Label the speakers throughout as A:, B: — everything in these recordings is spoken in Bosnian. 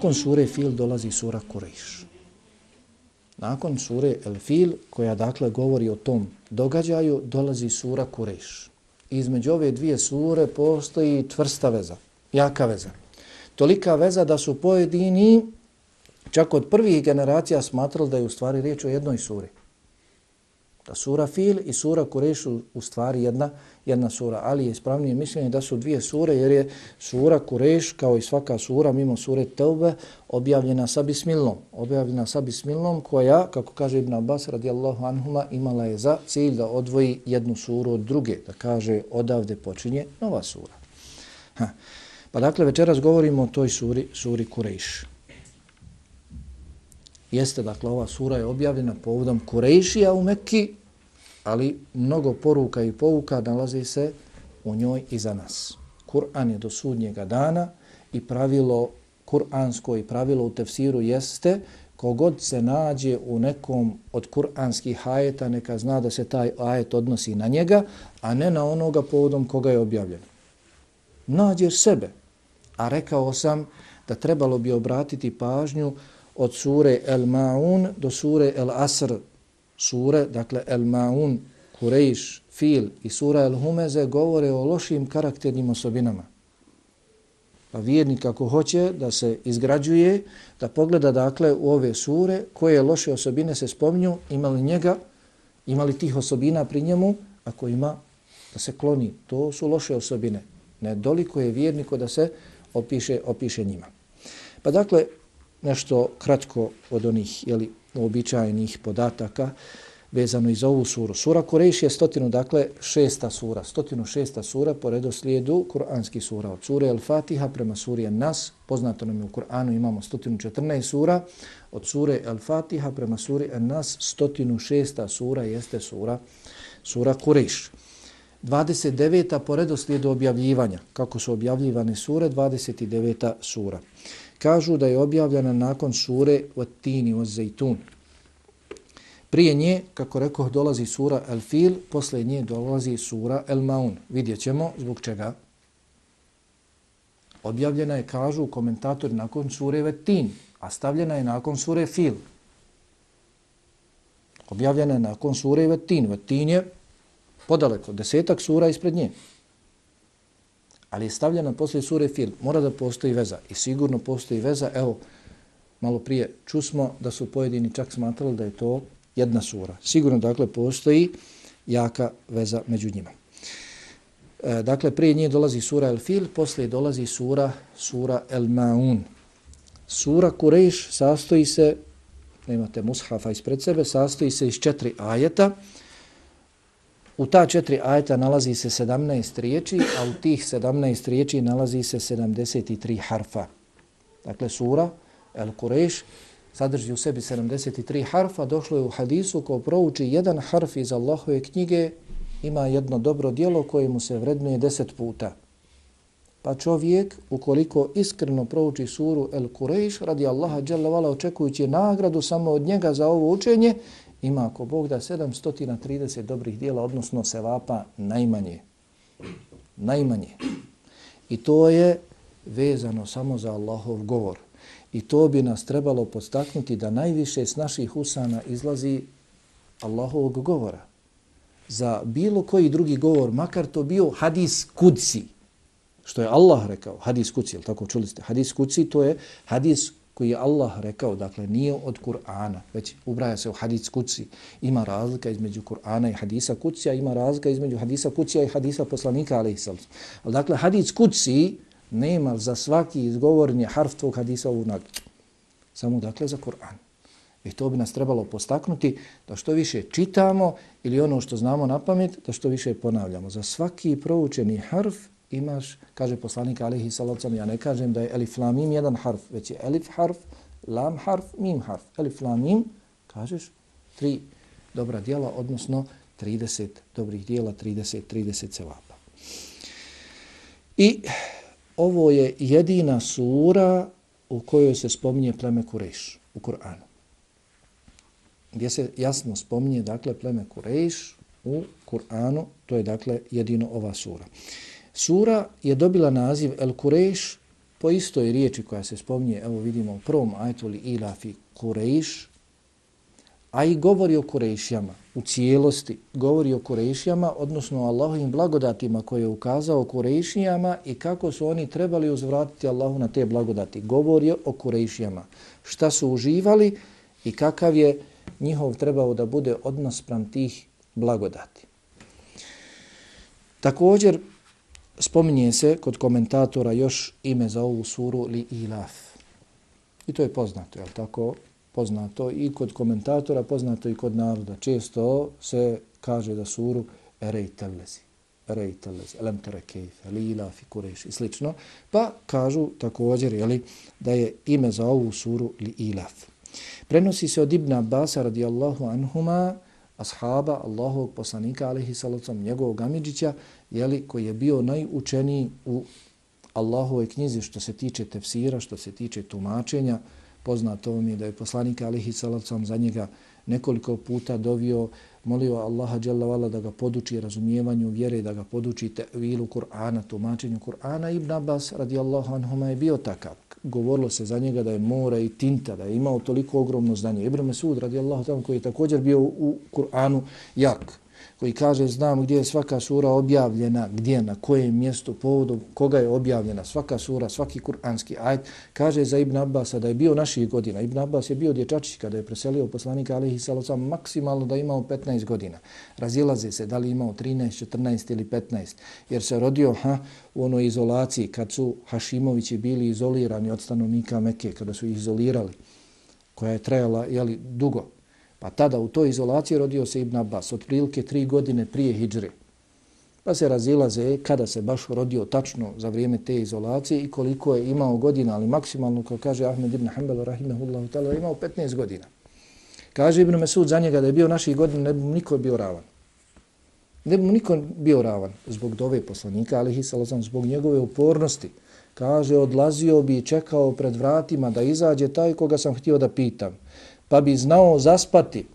A: nakon sure Fil dolazi sura Kurejš. Nakon sure El Fil, koja dakle govori o tom događaju, dolazi sura Kurejš. Između ove dvije sure postoji tvrsta veza, jaka veza. Tolika veza da su pojedini čak od prvih generacija smatrali da je u stvari riječ o jednoj suri da sura Fil i sura Kureš u stvari jedna, jedna sura, ali je ispravnije mišljenje da su dvije sure, jer je sura Kureš, kao i svaka sura, mimo sure Teube, objavljena sa Bismilom. Objavljena sa Bismilom koja, kako kaže Ibn Abbas radijallahu anhuma, imala je za cilj da odvoji jednu suru od druge, da kaže odavde počinje nova sura. Ha. Pa dakle, večeras govorimo o toj suri, suri Kureš. Jeste, dakle, ova sura je objavljena povodom Kurejšija u Mekki, ali mnogo poruka i pouka nalazi se u njoj i za nas. Kur'an je do sudnjega dana i pravilo kur'ansko i pravilo u tefsiru jeste kogod se nađe u nekom od kur'anskih ajeta neka zna da se taj ajet odnosi na njega, a ne na onoga povodom koga je objavljen. Nađeš sebe, a rekao sam da trebalo bi obratiti pažnju od sure El Ma'un do sure El Asr, sure, dakle El Maun, Kurejš, Fil i sura El Humeze govore o lošim karakternim osobinama. Pa vjernik ako hoće da se izgrađuje, da pogleda dakle u ove sure koje loše osobine se spominju, imali njega, imali tih osobina pri njemu, ako ima da se kloni. To su loše osobine. Nedoliko je vjerniku da se opiše, opiše njima. Pa dakle, nešto kratko od onih jeli, uobičajenih podataka vezano iz ovu suru. Sura Kureš je stotinu, dakle, šesta sura. Stotinu šesta sura po redoslijedu kuranski sura. Od sure El-Fatiha prema suri Nas, poznato nam je u Kur'anu, imamo stotinu četrnaest sura. Od sure El-Fatiha prema suri Nas, stotinu šesta sura jeste sura, sura Kureš. 29. po redoslijedu objavljivanja, kako su objavljivane sure, 29. sura kažu da je objavljena nakon sure Vatini o Zajtun. Prije nje, kako rekao, dolazi sura El Fil, posle nje dolazi sura El Maun. Vidjet ćemo zbog čega. Objavljena je, kažu komentatori, nakon sure Vatin, a stavljena je nakon sure Fil. Objavljena je nakon sure Vatin. Vatin je podaleko, desetak sura ispred nje ali je stavljena poslije sure Fil. Mora da postoji veza i sigurno postoji veza. Evo, malo prije čusmo da su pojedini čak smatrali da je to jedna sura. Sigurno, dakle, postoji jaka veza među njima. E, dakle, prije nje dolazi sura El Fil, poslije dolazi sura sura El Maun. Sura Kurejš sastoji se, imate mushafa ispred sebe, sastoji se iz četiri ajeta. U ta četiri ajeta nalazi se 17 riječi, a u tih 17 riječi nalazi se 73 harfa. Dakle, sura El Kureš sadrži u sebi 73 harfa. Došlo je u hadisu ko prouči jedan harf iz Allahove knjige, ima jedno dobro dijelo koje mu se vrednuje deset puta. Pa čovjek, ukoliko iskreno prouči suru El Kureš, radi Allaha dželle očekujući nagradu samo od njega za ovo učenje, ima ako Bog da 730 dobrih dijela, odnosno sevapa najmanje. Najmanje. I to je vezano samo za Allahov govor. I to bi nas trebalo podstaknuti da najviše s naših usana izlazi Allahovog govora. Za bilo koji drugi govor, makar to bio hadis kudsi, što je Allah rekao, hadis kudsi, ili tako čuli ste, hadis kudsi to je hadis koji je Allah rekao, dakle nije od Kur'ana, već ubraja se u hadis kuci. Ima razlika između Kur'ana i hadisa kucija, ima razlika između hadisa kucija i hadisa poslanika, ali Ali dakle, hadis kuci nema za svaki izgovorni harf tvog hadisa u nagradu. Samo dakle za Kur'an. I to bi nas trebalo postaknuti da što više čitamo ili ono što znamo na pamet, da što više ponavljamo. Za svaki proučeni harf imaš, kaže poslanik alihi salacom, ja ne kažem da je elif lam mim jedan harf, već je elif harf, lam harf, mim harf. Elif lam mim, kažeš, tri dobra dijela, odnosno 30 dobrih dijela, 30, 30 cevapa. I ovo je jedina sura u kojoj se spominje pleme Kureš u Kur'anu. Gdje se jasno spominje, dakle, pleme Kureš u Kur'anu, to je, dakle, jedino ova sura. Sura je dobila naziv El Kureš po istoj riječi koja se spominje, evo vidimo u prvom ajetu li ilafi Kurejš, a i govori o Kurejšijama u cijelosti, govori o Kurejšijama, odnosno o Allahovim blagodatima koje je ukazao Kurejšijama i kako su oni trebali uzvratiti Allahu na te blagodati. Govori o Kurejšijama, šta su uživali i kakav je njihov trebao da bude odnos pram tih blagodati. Također, spominje se kod komentatora još ime za ovu suru li ilaf. I to je poznato, je tako? Poznato i kod komentatora, poznato i kod naroda. Često se kaže da suru rejtavlezi, rejtavlezi, elem tere kejfe, li ilaf i kureš i slično. Pa kažu također jeli, da je ime za ovu suru li ilaf. Prenosi se od Ibn Abbas radijallahu anhuma, ashaba Allahovog poslanika, alihi salacom, njegovog Amidžića, jeli, koji je bio najučeniji u Allahovoj knjizi što se tiče tefsira, što se tiče tumačenja. Poznato vam je da je poslanik alihi salacom za njega nekoliko puta dovio, molio Allaha dželavala da ga poduči razumijevanju vjere, da ga poduči tevilu Kur'ana, tumačenju Kur'ana. Ibn Abbas radijallahu anhuma je bio takav govorilo se za njega da je mora i tinta, da je imao toliko ogromno znanje. Ibn Mesud radijallahu ta'ala koji je također bio u Kur'anu jak, koji kaže znam gdje je svaka sura objavljena, gdje, na kojem mjestu, povodom koga je objavljena, svaka sura, svaki kuranski ajd, kaže za Ibn Abbas da je bio naših godina. Ibn Abbas je bio dječačić kada je preselio poslanika alihi salocam maksimalno da je imao 15 godina. Razilaze se da li imao 13, 14 ili 15, jer se rodio ha, u onoj izolaciji kad su Hašimovići bili izolirani od stanovnika Mekke, kada su ih izolirali, koja je trajala jeli, dugo, Pa tada u toj izolaciji rodio se Ibn Abbas, otprilike tri godine prije hijdžre. Pa se razilaze kada se baš rodio tačno za vrijeme te izolacije i koliko je imao godina, ali maksimalno, kao kaže Ahmed ibn Hanbal, rahimahullahu ta'ala, imao 15 godina. Kaže Ibn Mesud za njega da je bio naših godina, ne bi mu niko bio ravan. Ne bi mu niko bio ravan zbog dove poslanika, ali hisalazam, zbog njegove upornosti. Kaže, odlazio bi i čekao pred vratima da izađe taj koga sam htio da pitam pa bi znao zaspati.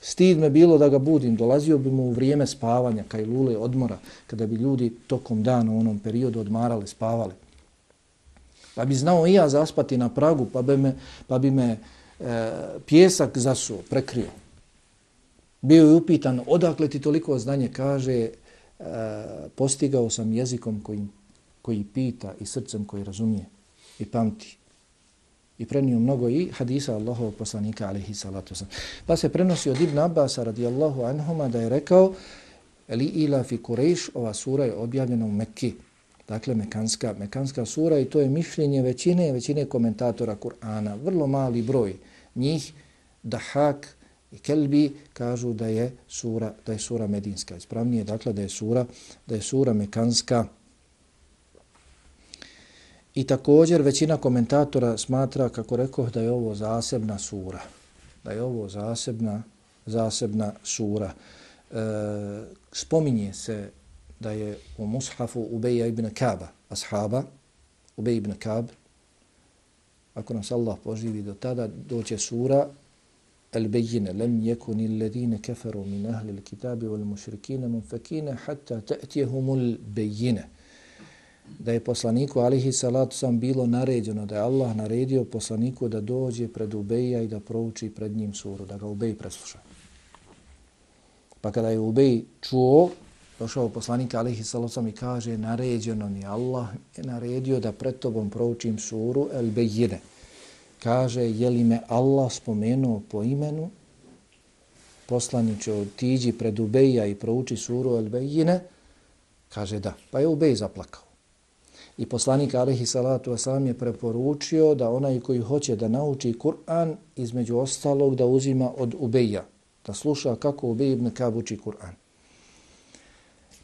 A: Stid me bilo da ga budim, dolazio bi mu u vrijeme spavanja, kaj lule odmora, kada bi ljudi tokom dana u onom periodu odmarale, spavali. Pa bi znao i ja zaspati na pragu, pa bi me, pa bi me e, pjesak zasuo, prekrio. Bio je upitan, odakle ti toliko znanje, kaže, e, postigao sam jezikom koji, koji pita i srcem koji razumije i pamti i prenio mnogo i hadisa Allahovog poslanika alaihi salatu sam. Pa se prenosi od Ibn Abasa radijallahu anhuma da je rekao li ila fi Kurejš, ova sura je objavljena u Mekki, dakle Mekanska, Mekanska sura i to je mišljenje većine, većine komentatora Kur'ana, vrlo mali broj njih, Dahak i Kelbi kažu da je sura, da je sura Medinska. Ispravnije dakle da je sura, da je sura Mekanska, I također većina komentatora smatra, kako rekao, da je ovo zasebna sura. Da je ovo zasebna, zasebna sura. E, spominje se da je u mushafu Ubeja ibn Kaba, ashaba, Ubej ibn Kab, ako nas Allah poživi do tada, doće sura البينة لم يكن الذين كفروا من أهل الكتاب والمشركين منفكين حتى تأتيهم البينة da je poslaniku alihi salatu sam bilo naređeno, da je Allah naredio poslaniku da dođe pred Ubeja i da prouči pred njim suru, da ga Ubej presluša. Pa kada je Ubej čuo, došao poslanik alihi salatu sam i kaže, naređeno mi Allah je naredio da pred tobom proučim suru El Bejine. Kaže, je li me Allah spomenuo po imenu, poslaniće otiđi pred Ubeja i prouči suru El Bejine, kaže da. Pa je Ubej zaplakao. I poslanik Alihi Salatu Wasalam je preporučio da onaj koji hoće da nauči Kur'an, između ostalog da uzima od Ubeja, da sluša kako Ubej ibn Kab uči Kur'an.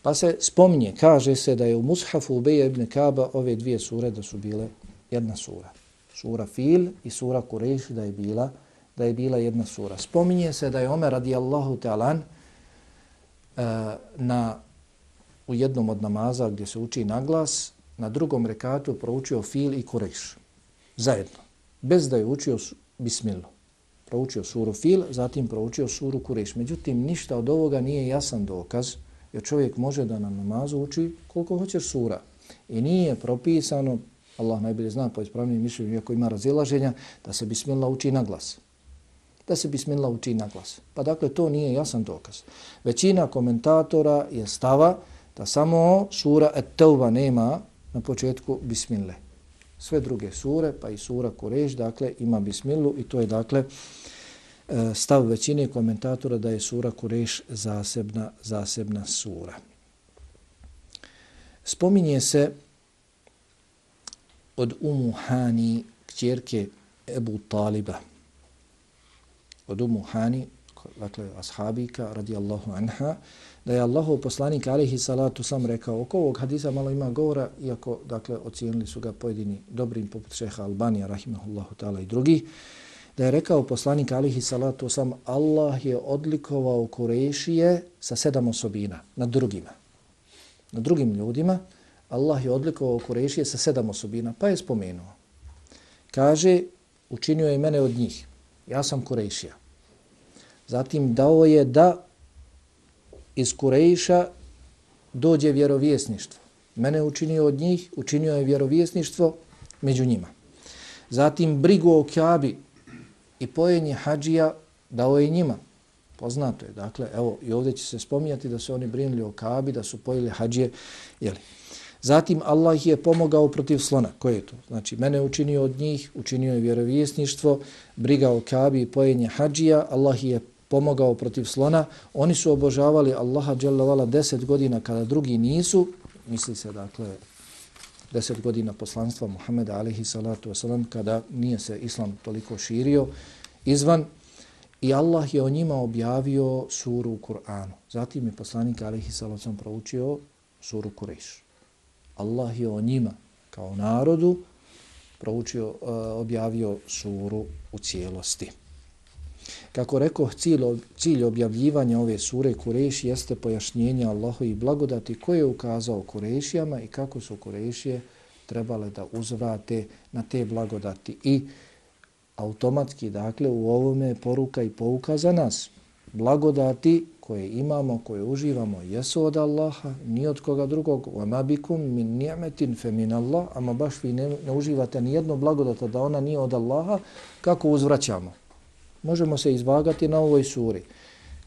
A: Pa se spomnje, kaže se da je u Mushafu Ubeja ibn Kaba ove dvije sure da su bile jedna sura. Sura Fil i sura Kureš da je bila da je bila jedna sura. Spominje se da je Omer radijallahu ta'alan eh, na u jednom od namaza gdje se uči naglas na drugom rekatu proučio fil i kureš zajedno, bez da je učio Bismilu. Proučio suru fil, zatim proučio suru kureš. Međutim, ništa od ovoga nije jasan dokaz, jer čovjek može da na namazu uči koliko hoće sura. I nije propisano Allah najbolje zna po ispravnim mišljenju, iako ima razilaženja, da se Bismila uči na glas. Da se bismillah uči na glas. Pa dakle, to nije jasan dokaz. Većina komentatora je stava da samo sura Et-Tauba nema na početku bismile. Sve druge sure, pa i sura Kureš, dakle, ima bismilu i to je, dakle, e, stav većine komentatora da je sura Kureš zasebna, zasebna sura. Spominje se od Umu Hani, kćerke Ebu Taliba. Od Umu Hani, dakle, ashabika, radijallahu anha, da je Allahu poslanik alihi salatu sam rekao, oko ovog hadisa malo ima govora, iako, dakle, ocijenili su ga pojedini dobrim, poput šeha Albanija, rahimahullahu ta'ala i drugi, da je rekao poslanik alihi salatu sam, Allah je odlikovao Kurešije sa sedam osobina, nad drugima. Na drugim ljudima, Allah je odlikovao Kurešije sa sedam osobina, pa je spomenuo. Kaže, učinio je mene od njih. Ja sam Kurešija. Zatim dao je da iz Kurejša dođe vjerovjesništvo. Mene učinio od njih, učinio je vjerovjesništvo među njima. Zatim brigu o Kjabi i pojenje hađija dao je njima. Poznato je. Dakle, evo, i ovdje će se spominjati da su oni brinuli o Kabi, da su pojeli hađije. Jeli. Zatim Allah je pomogao protiv slona. Ko je to? Znači, mene učinio od njih, učinio je vjerovjesništvo, briga o Kabi i pojenje hađija. Allah je pomogao protiv slona. Oni su obožavali Allaha dželavala deset godina kada drugi nisu. Misli se, dakle, deset godina poslanstva Muhammeda alihi salatu wasalam kada nije se islam toliko širio izvan i Allah je o njima objavio suru u Kur'anu. Zatim je poslanik alihi salatu wasalam proučio suru Kureš. Allah je o njima kao narodu proučio, eh, objavio suru u cijelosti. Kako rekao, cilj, cilj objavljivanja ove sure Kureš jeste pojašnjenje Allahu i blagodati koje je ukazao Kurešijama i kako su Kurešije trebale da uzvrate na te blagodati. I automatski, dakle, u ovome poruka i pouka za nas. Blagodati koje imamo, koje uživamo, jesu od Allaha, ni od koga drugog. وَمَا بِكُمْ مِنْ نِعْمَةٍ فَمِنَ اللَّهِ Ama baš vi ne, ne uživate ni jedno blagodata da ona nije od Allaha, kako uzvraćamo? Možemo se izvagati na ovoj suri.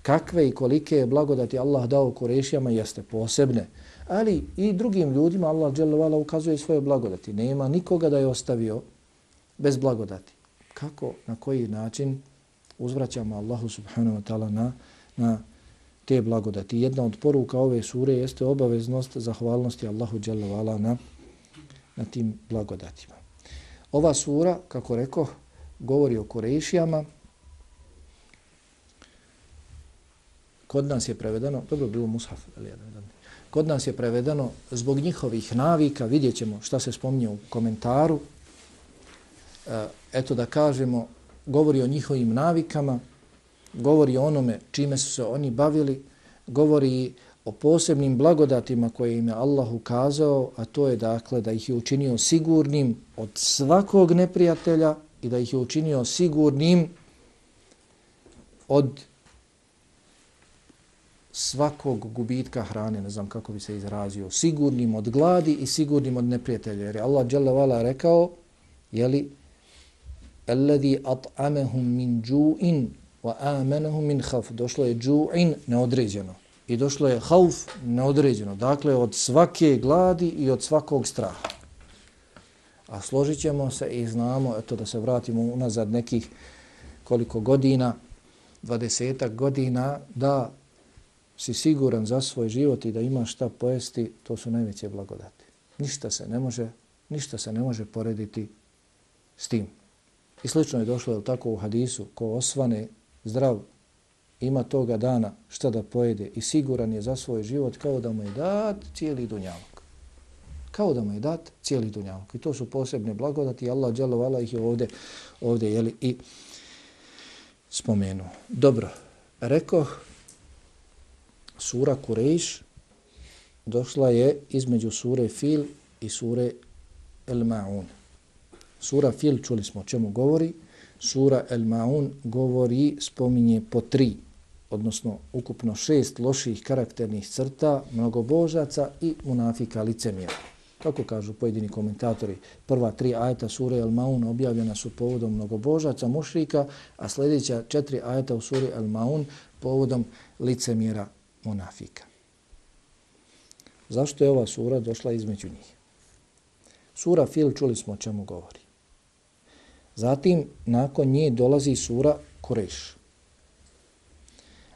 A: Kakve i kolike je blagodati Allah dao Kurešijama jeste posebne. Ali i drugim ljudima Allah dželovala ukazuje svoje blagodati. Nema nikoga da je ostavio bez blagodati. Kako, na koji način uzvraćamo Allahu subhanahu wa ta'ala na, na te blagodati. Jedna od poruka ove sure jeste obaveznost zahvalnosti Allahu dželovala na, na tim blagodatima. Ova sura, kako rekao, govori o Kurešijama, Kod nas je prevedeno, dobro bilo mushaf, ali jedan, kod nas je prevedeno zbog njihovih navika, vidjet ćemo šta se spominje u komentaru, e, eto da kažemo, govori o njihovim navikama, govori o onome čime su se oni bavili, govori o posebnim blagodatima koje im je Allah ukazao, a to je dakle da ih je učinio sigurnim od svakog neprijatelja i da ih je učinio sigurnim od svakog gubitka hrane, ne znam kako bi se izrazio, sigurnim od gladi i sigurnim od neprijatelja. Jer je Allah dželle vala rekao, jeli, Alladhi at'amahum min ju'in wa amanahum min khawf. Došlo je ju'in neodređeno i došlo je khauf neodređeno. Dakle, od svake gladi i od svakog straha. A složit se i znamo, eto da se vratimo unazad nekih koliko godina, dvadesetak godina, da si siguran za svoj život i da imaš šta pojesti, to su najveće blagodati. Ništa se ne može, ništa se ne može porediti s tim. I slično je došlo je tako u hadisu, ko osvane zdrav, ima toga dana šta da pojede i siguran je za svoj život kao da mu je dat cijeli dunjavak. Kao da mu je dat cijeli dunjavak. I to su posebne blagodati i Allah dželovala ih je ovdje, ovdje jeli, i spomenu. Dobro, rekoh sura Kurejš došla je između sure Fil i sure El Ma'un. Sura Fil, čuli smo o čemu govori, sura El Ma'un govori, spominje po tri, odnosno ukupno šest loših karakternih crta, mnogobožaca i munafika licemjera. Kako kažu pojedini komentatori, prva tri ajeta sure El Maun objavljena su povodom mnogobožaca mušrika, a sljedeća četiri ajeta u suri El Maun povodom licemjera munafika. Zašto je ova sura došla između njih? Sura Fil, čuli smo o čemu govori. Zatim, nakon nje dolazi sura Kureš.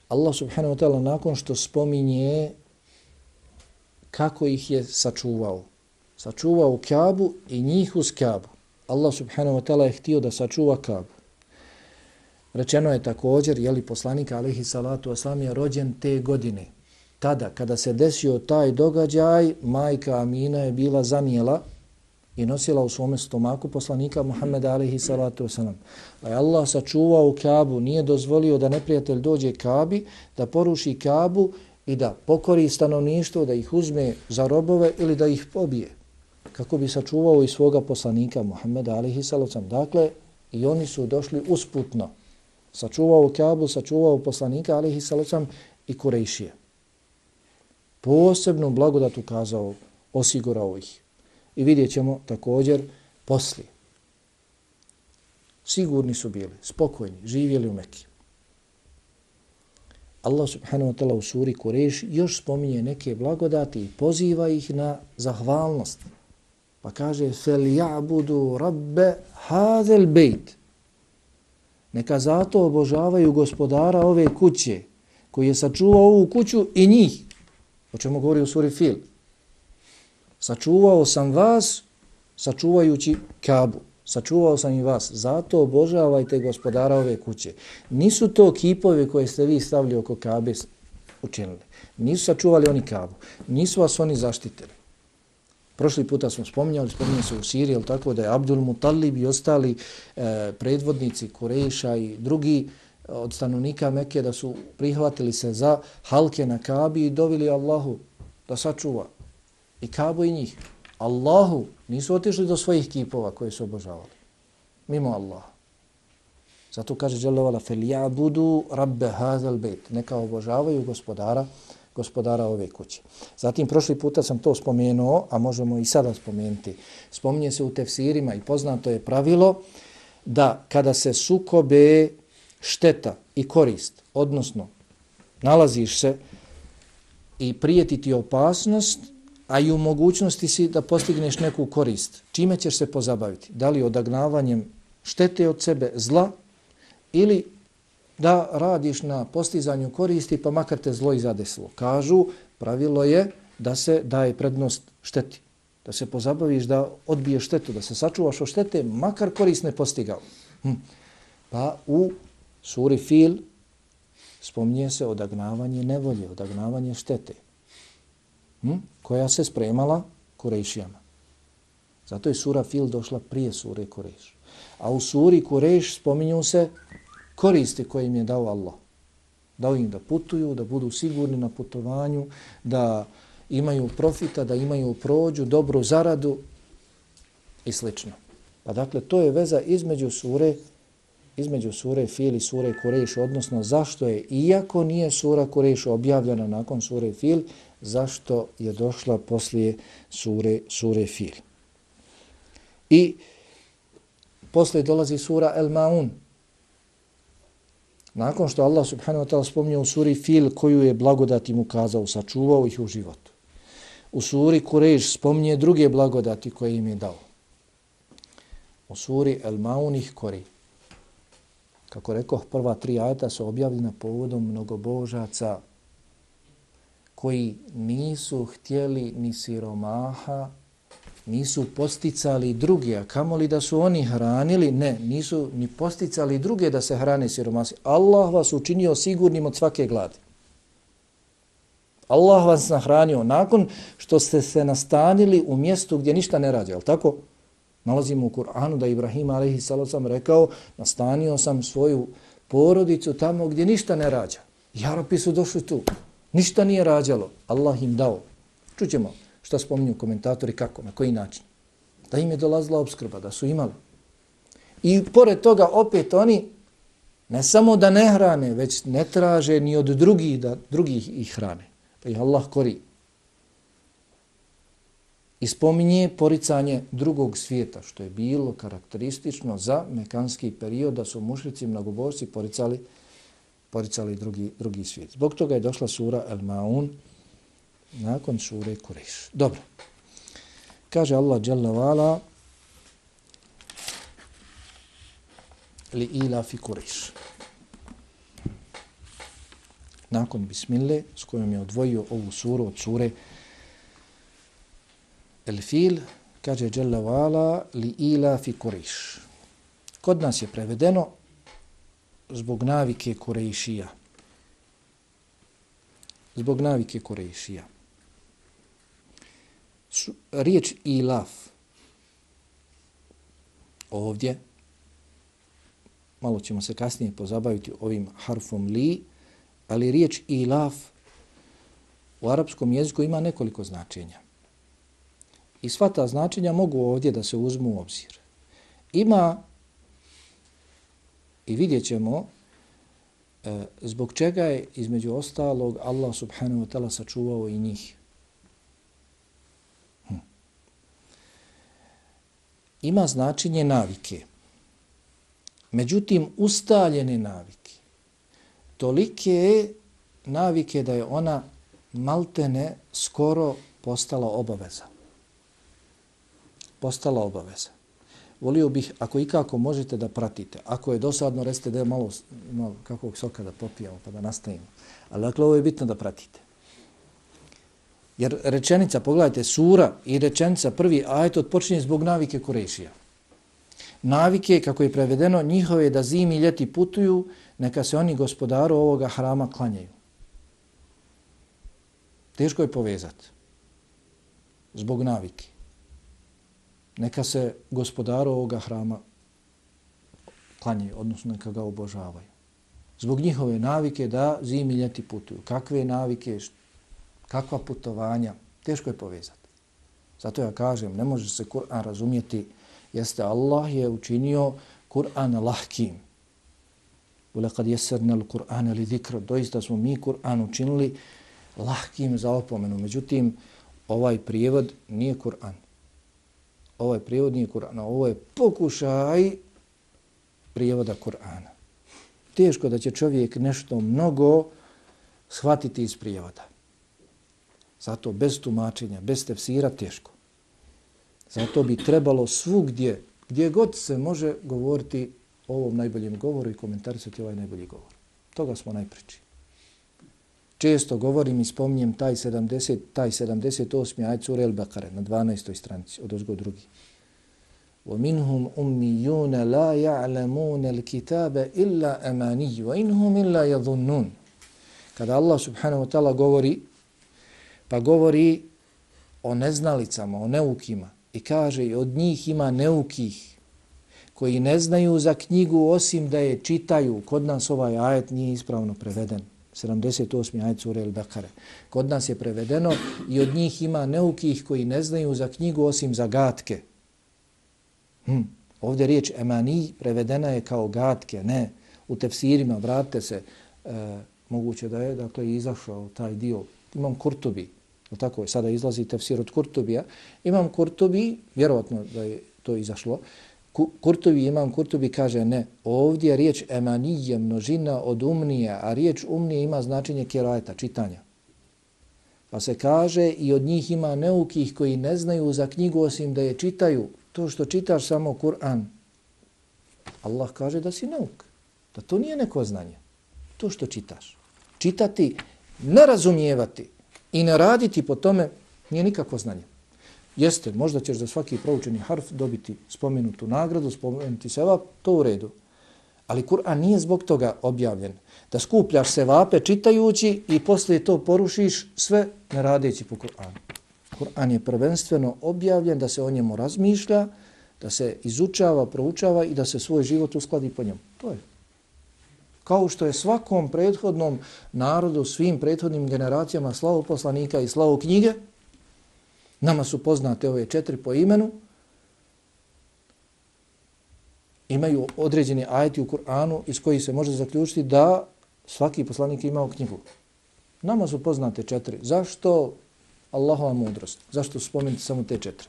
A: Allah subhanahu wa ta'ala nakon što spominje kako ih je sačuvao. Sačuvao Kabu i njih uz Kabu. Allah subhanahu wa ta'ala je htio da sačuva Kabu. Rečeno je također, je li poslanik alaihi salatu wasalam je rođen te godine. Tada, kada se desio taj događaj, majka Amina je bila zanijela i nosila u svome stomaku poslanika Muhammeda alihi salatu wasalam. Pa je Allah sačuvao Kabu, nije dozvolio da neprijatelj dođe Kabi, da poruši Kabu i da pokori stanovništvo, da ih uzme za robove ili da ih pobije. Kako bi sačuvao i svoga poslanika Muhammeda alihi salatu wasalam. Dakle, i oni su došli usputno Sačuvao Kabu, sačuvao poslanika alaihi salatu wasalam i Kurejšije. Posebnu blagodat ukazao, osigurao ih. I vidjet ćemo također poslije. Sigurni su bili, spokojni, živjeli u Mekiji. Allah subhanahu wa ta'ala u suri Kureš još spominje neke blagodati i poziva ih na zahvalnost. Pa kaže فَلْيَعْبُدُوا رَبَّ هَذَا الْبَيْتِ Neka zato obožavaju gospodara ove kuće koji je sačuvao ovu kuću i njih. O čemu govori u suri Fil. Sačuvao sam vas, sačuvajući Kabu. Sačuvao sam i vas. Zato obožavajte gospodara ove kuće. Nisu to kipovi koje ste vi stavili oko Kabe učinili. Nisu sačuvali oni Kabu. Nisu vas oni zaštitili. Prošli puta smo spominjali, spominjali se u Siriji, ali tako da je Abdul Mutalib i ostali e, predvodnici Kureša i drugi e, od stanovnika Mekke da su prihvatili se za halke na Kabi i dovili Allahu da sačuva i Kabu i njih. Allahu nisu otišli do svojih kipova koje su obožavali. Mimo Allaha. Zato kaže Jalla fel ja budu rabbe hazel bejt. Neka obožavaju gospodara gospodara ove kuće. Zatim, prošli puta sam to spomenuo, a možemo i sada spomenuti. Spominje se u tefsirima i poznato je pravilo da kada se sukobe šteta i korist, odnosno nalaziš se i prijetiti opasnost, a i u mogućnosti si da postigneš neku korist. Čime ćeš se pozabaviti? Da li odagnavanjem štete od sebe zla ili da radiš na postizanju koristi pa makar te zlo i zadesilo. Kažu, pravilo je da se daje prednost šteti. Da se pozabaviš da odbiješ štetu, da se sačuvaš od štete, makar korist ne postigao. Hm. Pa u suri Fil spominje se odagnavanje nevolje, odagnavanje štete hm? koja se spremala Kurešijama. Zato je sura Fil došla prije sure Kureš. A u suri Kureš spominju se koristi koje im je dao Allah. Dao im da putuju, da budu sigurni na putovanju, da imaju profita, da imaju prođu, dobru zaradu i slično. Pa dakle, to je veza između sure između sure Fil i sure Kureš, odnosno zašto je, iako nije sura Kureš objavljena nakon sure Fil, zašto je došla poslije sure, sure Fil. I poslije dolazi sura El Maun. Nakon što Allah subhanahu wa ta'ala spominje u suri Fil koju je blagodati mu kazao, sačuvao ih u životu. U suri Kurejš spominje druge blagodati koje im je dao. U suri El Maun ih kori. Kako rekao, prva tri ajta su objavljena povodom mnogobožaca koji nisu htjeli ni siromaha, nisu posticali druge, a kamoli da su oni hranili, ne, nisu ni posticali druge da se hrane siromasi. Allah vas učinio sigurnim od svake gladi. Allah vas nahranio nakon što ste se nastanili u mjestu gdje ništa ne rađe, ali tako? Nalazimo u Kur'anu da Ibrahim a.s. rekao, nastanio sam svoju porodicu tamo gdje ništa ne rađa. Jarapi su došli tu. Ništa nije rađalo. Allah im dao. Čućemo šta spominju komentatori, kako, na koji način. Da im je dolazila obskrba, da su imali. I pored toga opet oni ne samo da ne hrane, već ne traže ni od drugih da drugih ih hrane. Pa ih Allah kori. i spominje poricanje drugog svijeta, što je bilo karakteristično za mekanski period da su mušrici mnogoborci poricali, poricali drugi, drugi svijet. Zbog toga je došla sura El Maun nakon sure Kureš. Dobro. Kaže Allah Jalla Vala li ila fi Kureš. Nakon bismille s kojom je odvojio ovu suru od sure El fil, kaže Jalla Vala, li ila fi Kureš. Kod nas je prevedeno zbog navike Kurešija. Zbog navike Kurešija. Riječ ilaf ovdje, malo ćemo se kasnije pozabaviti ovim harfom li, ali riječ ilaf u arapskom jeziku ima nekoliko značenja. I sva ta značenja mogu ovdje da se uzmu u obzir. Ima, i vidjet ćemo, e, zbog čega je između ostalog Allah subhanahu wa ta'ala sačuvao i njih. Ima značenje navike. Međutim, ustaljene navike. Tolike je navike da je ona maltene skoro postala obaveza postala obaveza. Volio bih, ako ikako možete da pratite, ako je dosadno, recite da je malo, malo kakvog soka da popijamo pa da nastavimo. Ali dakle, ovo je bitno da pratite. Jer rečenica, pogledajte, sura i rečenica prvi ajet odpočinje zbog navike Kurešija. Navike, kako je prevedeno, njihove da zimi i ljeti putuju, neka se oni gospodaru ovoga hrama klanjaju. Teško je povezati. Zbog navike neka se gospodaru ovoga hrama klanjaju, odnosno neka ga obožavaju. Zbog njihove navike da zimi i ljeti putuju. Kakve navike, kakva putovanja, teško je povezati. Zato ja kažem, ne može se Kur'an razumjeti, jeste Allah je učinio Kur'an lahkim. Ulekad jesernel Kur'an ili zikr, doista smo mi Kur'an učinili lahkim za opomenu. Međutim, ovaj prijevod nije Kur'an ovaj prijevod nije Kur'an, ovo je pokušaj prijevoda Kur'ana. Teško da će čovjek nešto mnogo shvatiti iz prijevoda. Zato bez tumačenja, bez tefsira, teško. Zato bi trebalo svugdje, gdje god se može govoriti o ovom najboljem govoru i komentarisati ovaj najbolji govor. Toga smo najpriči često govorim i spominjem taj 70, taj 78. ajd sura El-Bakare na 12. stranici od ozgo drugi. وَمِنْهُمْ أُمِّيُّونَ لَا يَعْلَمُونَ الْكِتَابَ إِلَّا أَمَانِيُّ وَإِنْهُمْ إِلَّا يَظُنُّونَ Kada Allah subhanahu wa ta'ala govori, pa govori o neznalicama, o neukima i kaže i od njih ima neukih koji ne znaju za knjigu osim da je čitaju. Kod nas ovaj ajet nije ispravno preveden. 78. ajet sura El-Bekare. Kod nas je prevedeno i od njih ima neukih koji ne znaju za knjigu osim za gatke. Hm. Ovdje riječ emani prevedena je kao gatke, ne. U tefsirima, vratite se, e, moguće da je dakle, izašao taj dio. Imam kurtubi, tako je, sada izlazi tefsir od kurtubija. Imam kurtubi, vjerovatno da je to izašlo, Kurtovi, imam Kurtovi kaže ne, ovdje riječ emanije množina od umnije, a riječ umnije ima značenje kerajeta, čitanja. Pa se kaže i od njih ima neukih koji ne znaju za knjigu osim da je čitaju. To što čitaš samo Kur'an, Allah kaže da si neuk, da to nije neko znanje. To što čitaš. Čitati, ne razumijevati i ne raditi po tome nije nikakvo znanje. Jeste, možda ćeš za svaki proučeni harf dobiti spomenutu nagradu, spomenuti sevap, to u redu. Ali Kur'an nije zbog toga objavljen. Da skupljaš sevape čitajući i poslije to porušiš sve ne radeći po Kur'anu. Kur'an je prvenstveno objavljen da se o njemu razmišlja, da se izučava, proučava i da se svoj život uskladi po njemu. To je. Kao što je svakom prethodnom narodu, svim prethodnim generacijama slavu poslanika i slavu knjige, Nama su poznate ove četiri po imenu. Imaju određeni ajeti u Kur'anu iz koji se može zaključiti da svaki poslanik imao knjigu. Nama su poznate četiri. Zašto? Allahova mudrost. Zašto spomenuti samo te četiri?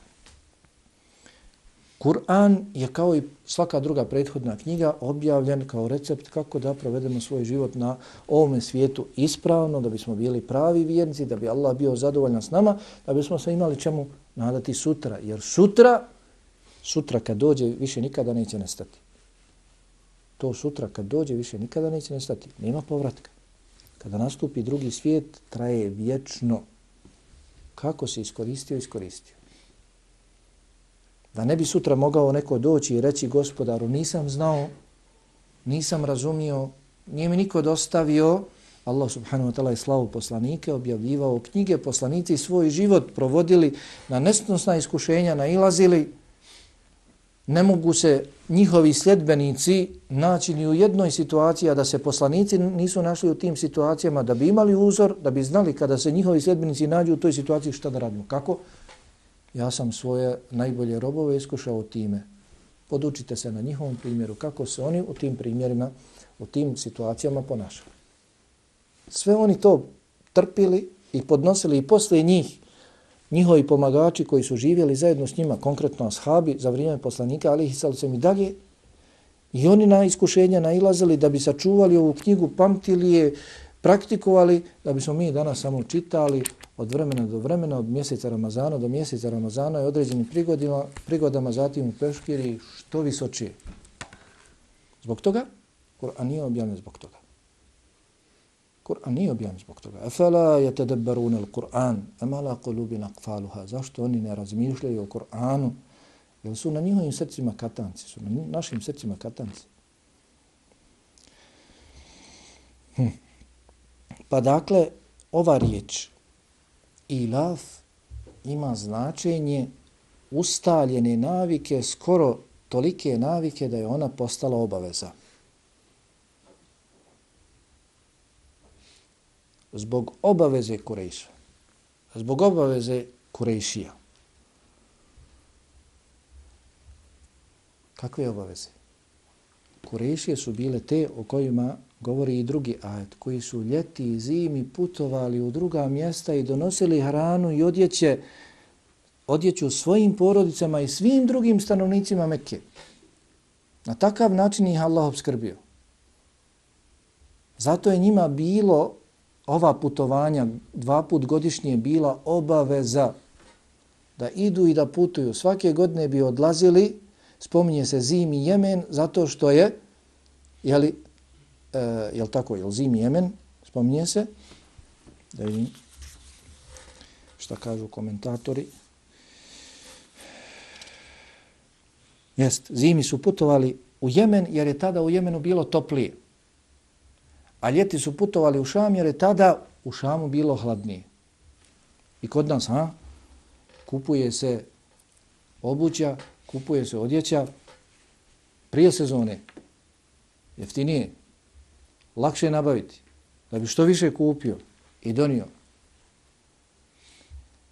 A: Kur'an je kao i svaka druga prethodna knjiga objavljen kao recept kako da provedemo svoj život na ovome svijetu ispravno, da bismo bili pravi vjernici, da bi Allah bio zadovoljan s nama, da bismo se imali čemu nadati sutra. Jer sutra, sutra kad dođe, više nikada neće nestati. To sutra kad dođe, više nikada neće nestati. Nema povratka. Kada nastupi drugi svijet, traje vječno. Kako se iskoristio, iskoristio. Da ne bi sutra mogao neko doći i reći gospodaru, nisam znao, nisam razumio, nije mi niko dostavio, Allah subhanahu wa ta'ala je slavu poslanike, objavljivao knjige, poslanici svoj život provodili na nesnosna iskušenja, nailazili, ne mogu se njihovi sljedbenici naći ni u jednoj situaciji, a da se poslanici nisu našli u tim situacijama, da bi imali uzor, da bi znali kada se njihovi sljedbenici nađu u toj situaciji šta da radimo. Kako? Ja sam svoje najbolje robove iskušao time. Podučite se na njihovom primjeru kako se oni u tim primjerima, u tim situacijama ponašali. Sve oni to trpili i podnosili i posle njih njihovi pomagači koji su živjeli zajedno s njima, konkretno ashabi, za vrijeme poslanika, ali ih sam i dalje, i oni na iskušenja nailazili da bi sačuvali ovu knjigu, pamtili je, praktikovali, da bismo mi danas samo čitali od vremena do vremena, od mjeseca Ramazana do mjeseca Ramazana i određenim prigodima, prigodama zatim u peškiri što visočije. Zbog toga, Kur'an nije objavljen zbog toga. Kur'an nije objavljen zbog toga. Afala yatadabbarun al-Qur'an, ama la qulubin aqfaluha. Zašto oni ne razmišljaju o Kur'anu? Jer su na njihovim srcima katanci, su na našim srcima katanci. Hm. Pa dakle, ova riječ ilaf ima značenje ustaljene navike, skoro tolike navike da je ona postala obaveza. zbog obaveze Kurejša, zbog obaveze Kurejšija. Kakve obaveze? Kurejšije su bile te o kojima govori i drugi ajet, koji su ljeti i zimi putovali u druga mjesta i donosili hranu i odjeće, odjeću svojim porodicama i svim drugim stanovnicima Mekke. Na takav način ih Allah obskrbio. Zato je njima bilo ova putovanja dva put godišnje bila obaveza da idu i da putuju. Svake godine bi odlazili, spominje se zimi Jemen, zato što je, jeli, e, jel tako, jel zimi Jemen, spominje se, da vidim šta kažu komentatori. Jest, zimi su putovali u Jemen jer je tada u Jemenu bilo toplije a ljeti su putovali u Šam jer je tada u Šamu bilo hladnije. I kod nas, ha? Kupuje se obuća, kupuje se odjeća prije sezone. Jeftinije. Lakše je nabaviti. Da bi što više kupio i donio.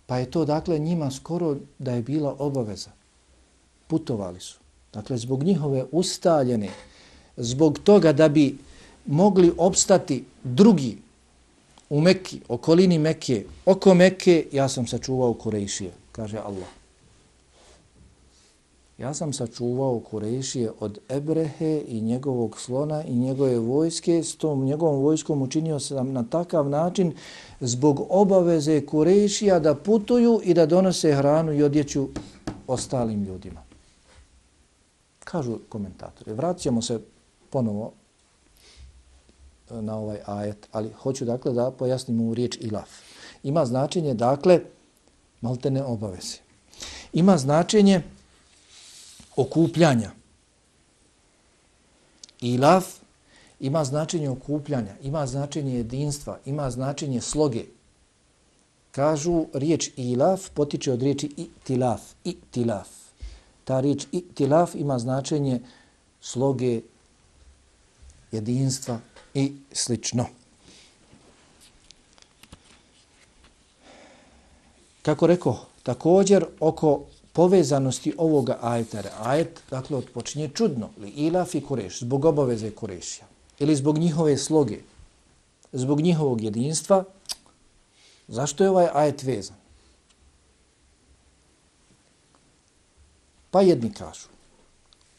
A: Pa je to dakle njima skoro da je bila obaveza. Putovali su. Dakle, zbog njihove ustaljene, zbog toga da bi mogli opstati drugi u Mekki, okolini Mekke, oko Mekke, ja sam sačuvao Kurejšije, kaže Allah. Ja sam sačuvao Kurejšije od Ebrehe i njegovog slona i njegove vojske. S tom njegovom vojskom učinio sam na takav način zbog obaveze Kurejšija da putuju i da donose hranu i odjeću ostalim ljudima. Kažu komentatori. Vraćamo se ponovo e, na ovaj ajet, ali hoću dakle da pojasnim u riječ ilaf. Ima značenje, dakle, maltene obaveze. Ima značenje okupljanja. Ilaf ima značenje okupljanja, ima značenje jedinstva, ima značenje sloge. Kažu riječ ilaf potiče od riječi itilaf, itilaf. Ta riječ itilaf ima značenje sloge, jedinstva, i slično. Kako rekao, također oko povezanosti ovoga ajeta, ajet, dakle, odpočinje čudno, li ilaf i kureš, zbog obaveze kurešja, ili zbog njihove sloge, zbog njihovog jedinstva, zašto je ovaj ajet vezan? Pa jedni kažu,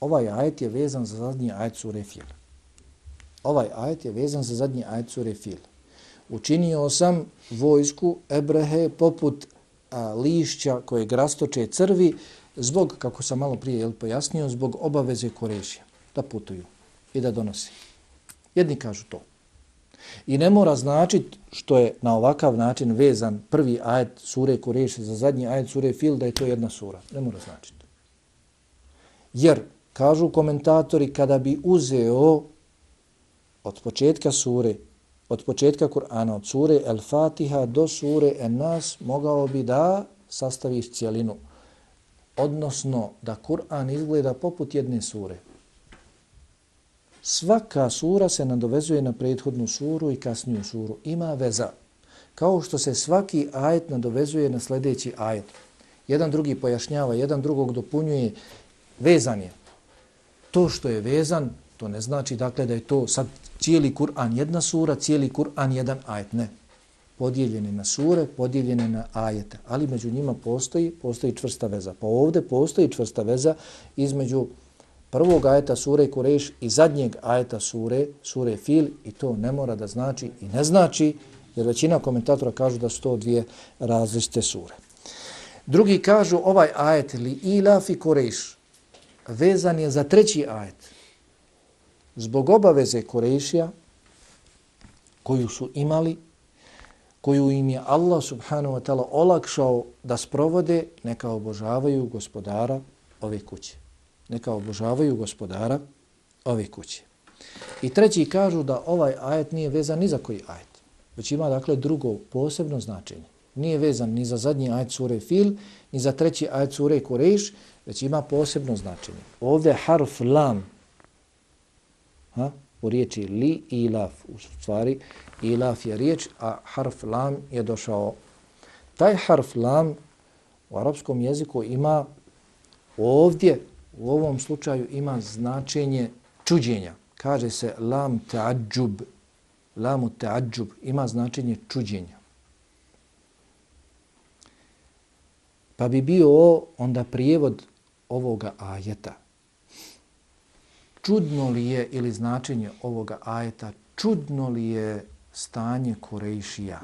A: ovaj ajet je vezan za zadnji ajet sure fil. Ovaj ajet je vezan za zadnji ajet sure fil. Učinio sam vojsku Ebrehe poput a, lišća koje grastoče crvi zbog, kako sam malo prije jel, pojasnio, zbog obaveze Korešija da putuju i da donosi. Jedni kažu to. I ne mora značiti što je na ovakav način vezan prvi ajet sure Kureši za zadnji ajet sure Fil da je to jedna sura. Ne mora značiti. Jer, kažu komentatori, kada bi uzeo od početka sure, od početka Kur'ana, od sure El Fatiha do sure En Nas, mogao bi da sastaviš cijelinu. Odnosno, da Kur'an izgleda poput jedne sure. Svaka sura se nadovezuje na prethodnu suru i kasniju suru. Ima veza. Kao što se svaki ajet nadovezuje na sljedeći ajet. Jedan drugi pojašnjava, jedan drugog dopunjuje, vezan je. To što je vezan, to ne znači dakle da je to sad cijeli Kur'an jedna sura, cijeli Kur'an jedan ajet. Ne. Podijeljene na sure, podijeljene na ajete. Ali među njima postoji, postoji čvrsta veza. Pa ovdje postoji čvrsta veza između prvog ajeta sure Kureš i zadnjeg ajeta sure, sure Fil i to ne mora da znači i ne znači jer većina komentatora kažu da su to dvije različite sure. Drugi kažu ovaj ajet li ilafi Kureš vezan je za treći ajet. Zbog obaveze Kurešija koju su imali, koju im je Allah subhanahu wa ta'ala olakšao da sprovode, neka obožavaju gospodara ove kuće neka obožavaju gospodara ove kuće. I treći kažu da ovaj ajet nije vezan ni za koji ajet, već ima dakle drugo posebno značenje. Nije vezan ni za zadnji ajet sure Fil, ni za treći ajet sure Kureš, već ima posebno značenje. Ovdje harf lam, ha, u riječi li ilaf, u stvari ilaf je riječ, a harf lam je došao. Taj harf lam u arapskom jeziku ima ovdje u ovom slučaju ima značenje čuđenja. Kaže se lam ta'adžub, Lamu ta'adžub ima značenje čuđenja. Pa bi bio onda prijevod ovoga ajeta. Čudno li je ili značenje ovoga ajeta, čudno li je stanje Korejšija?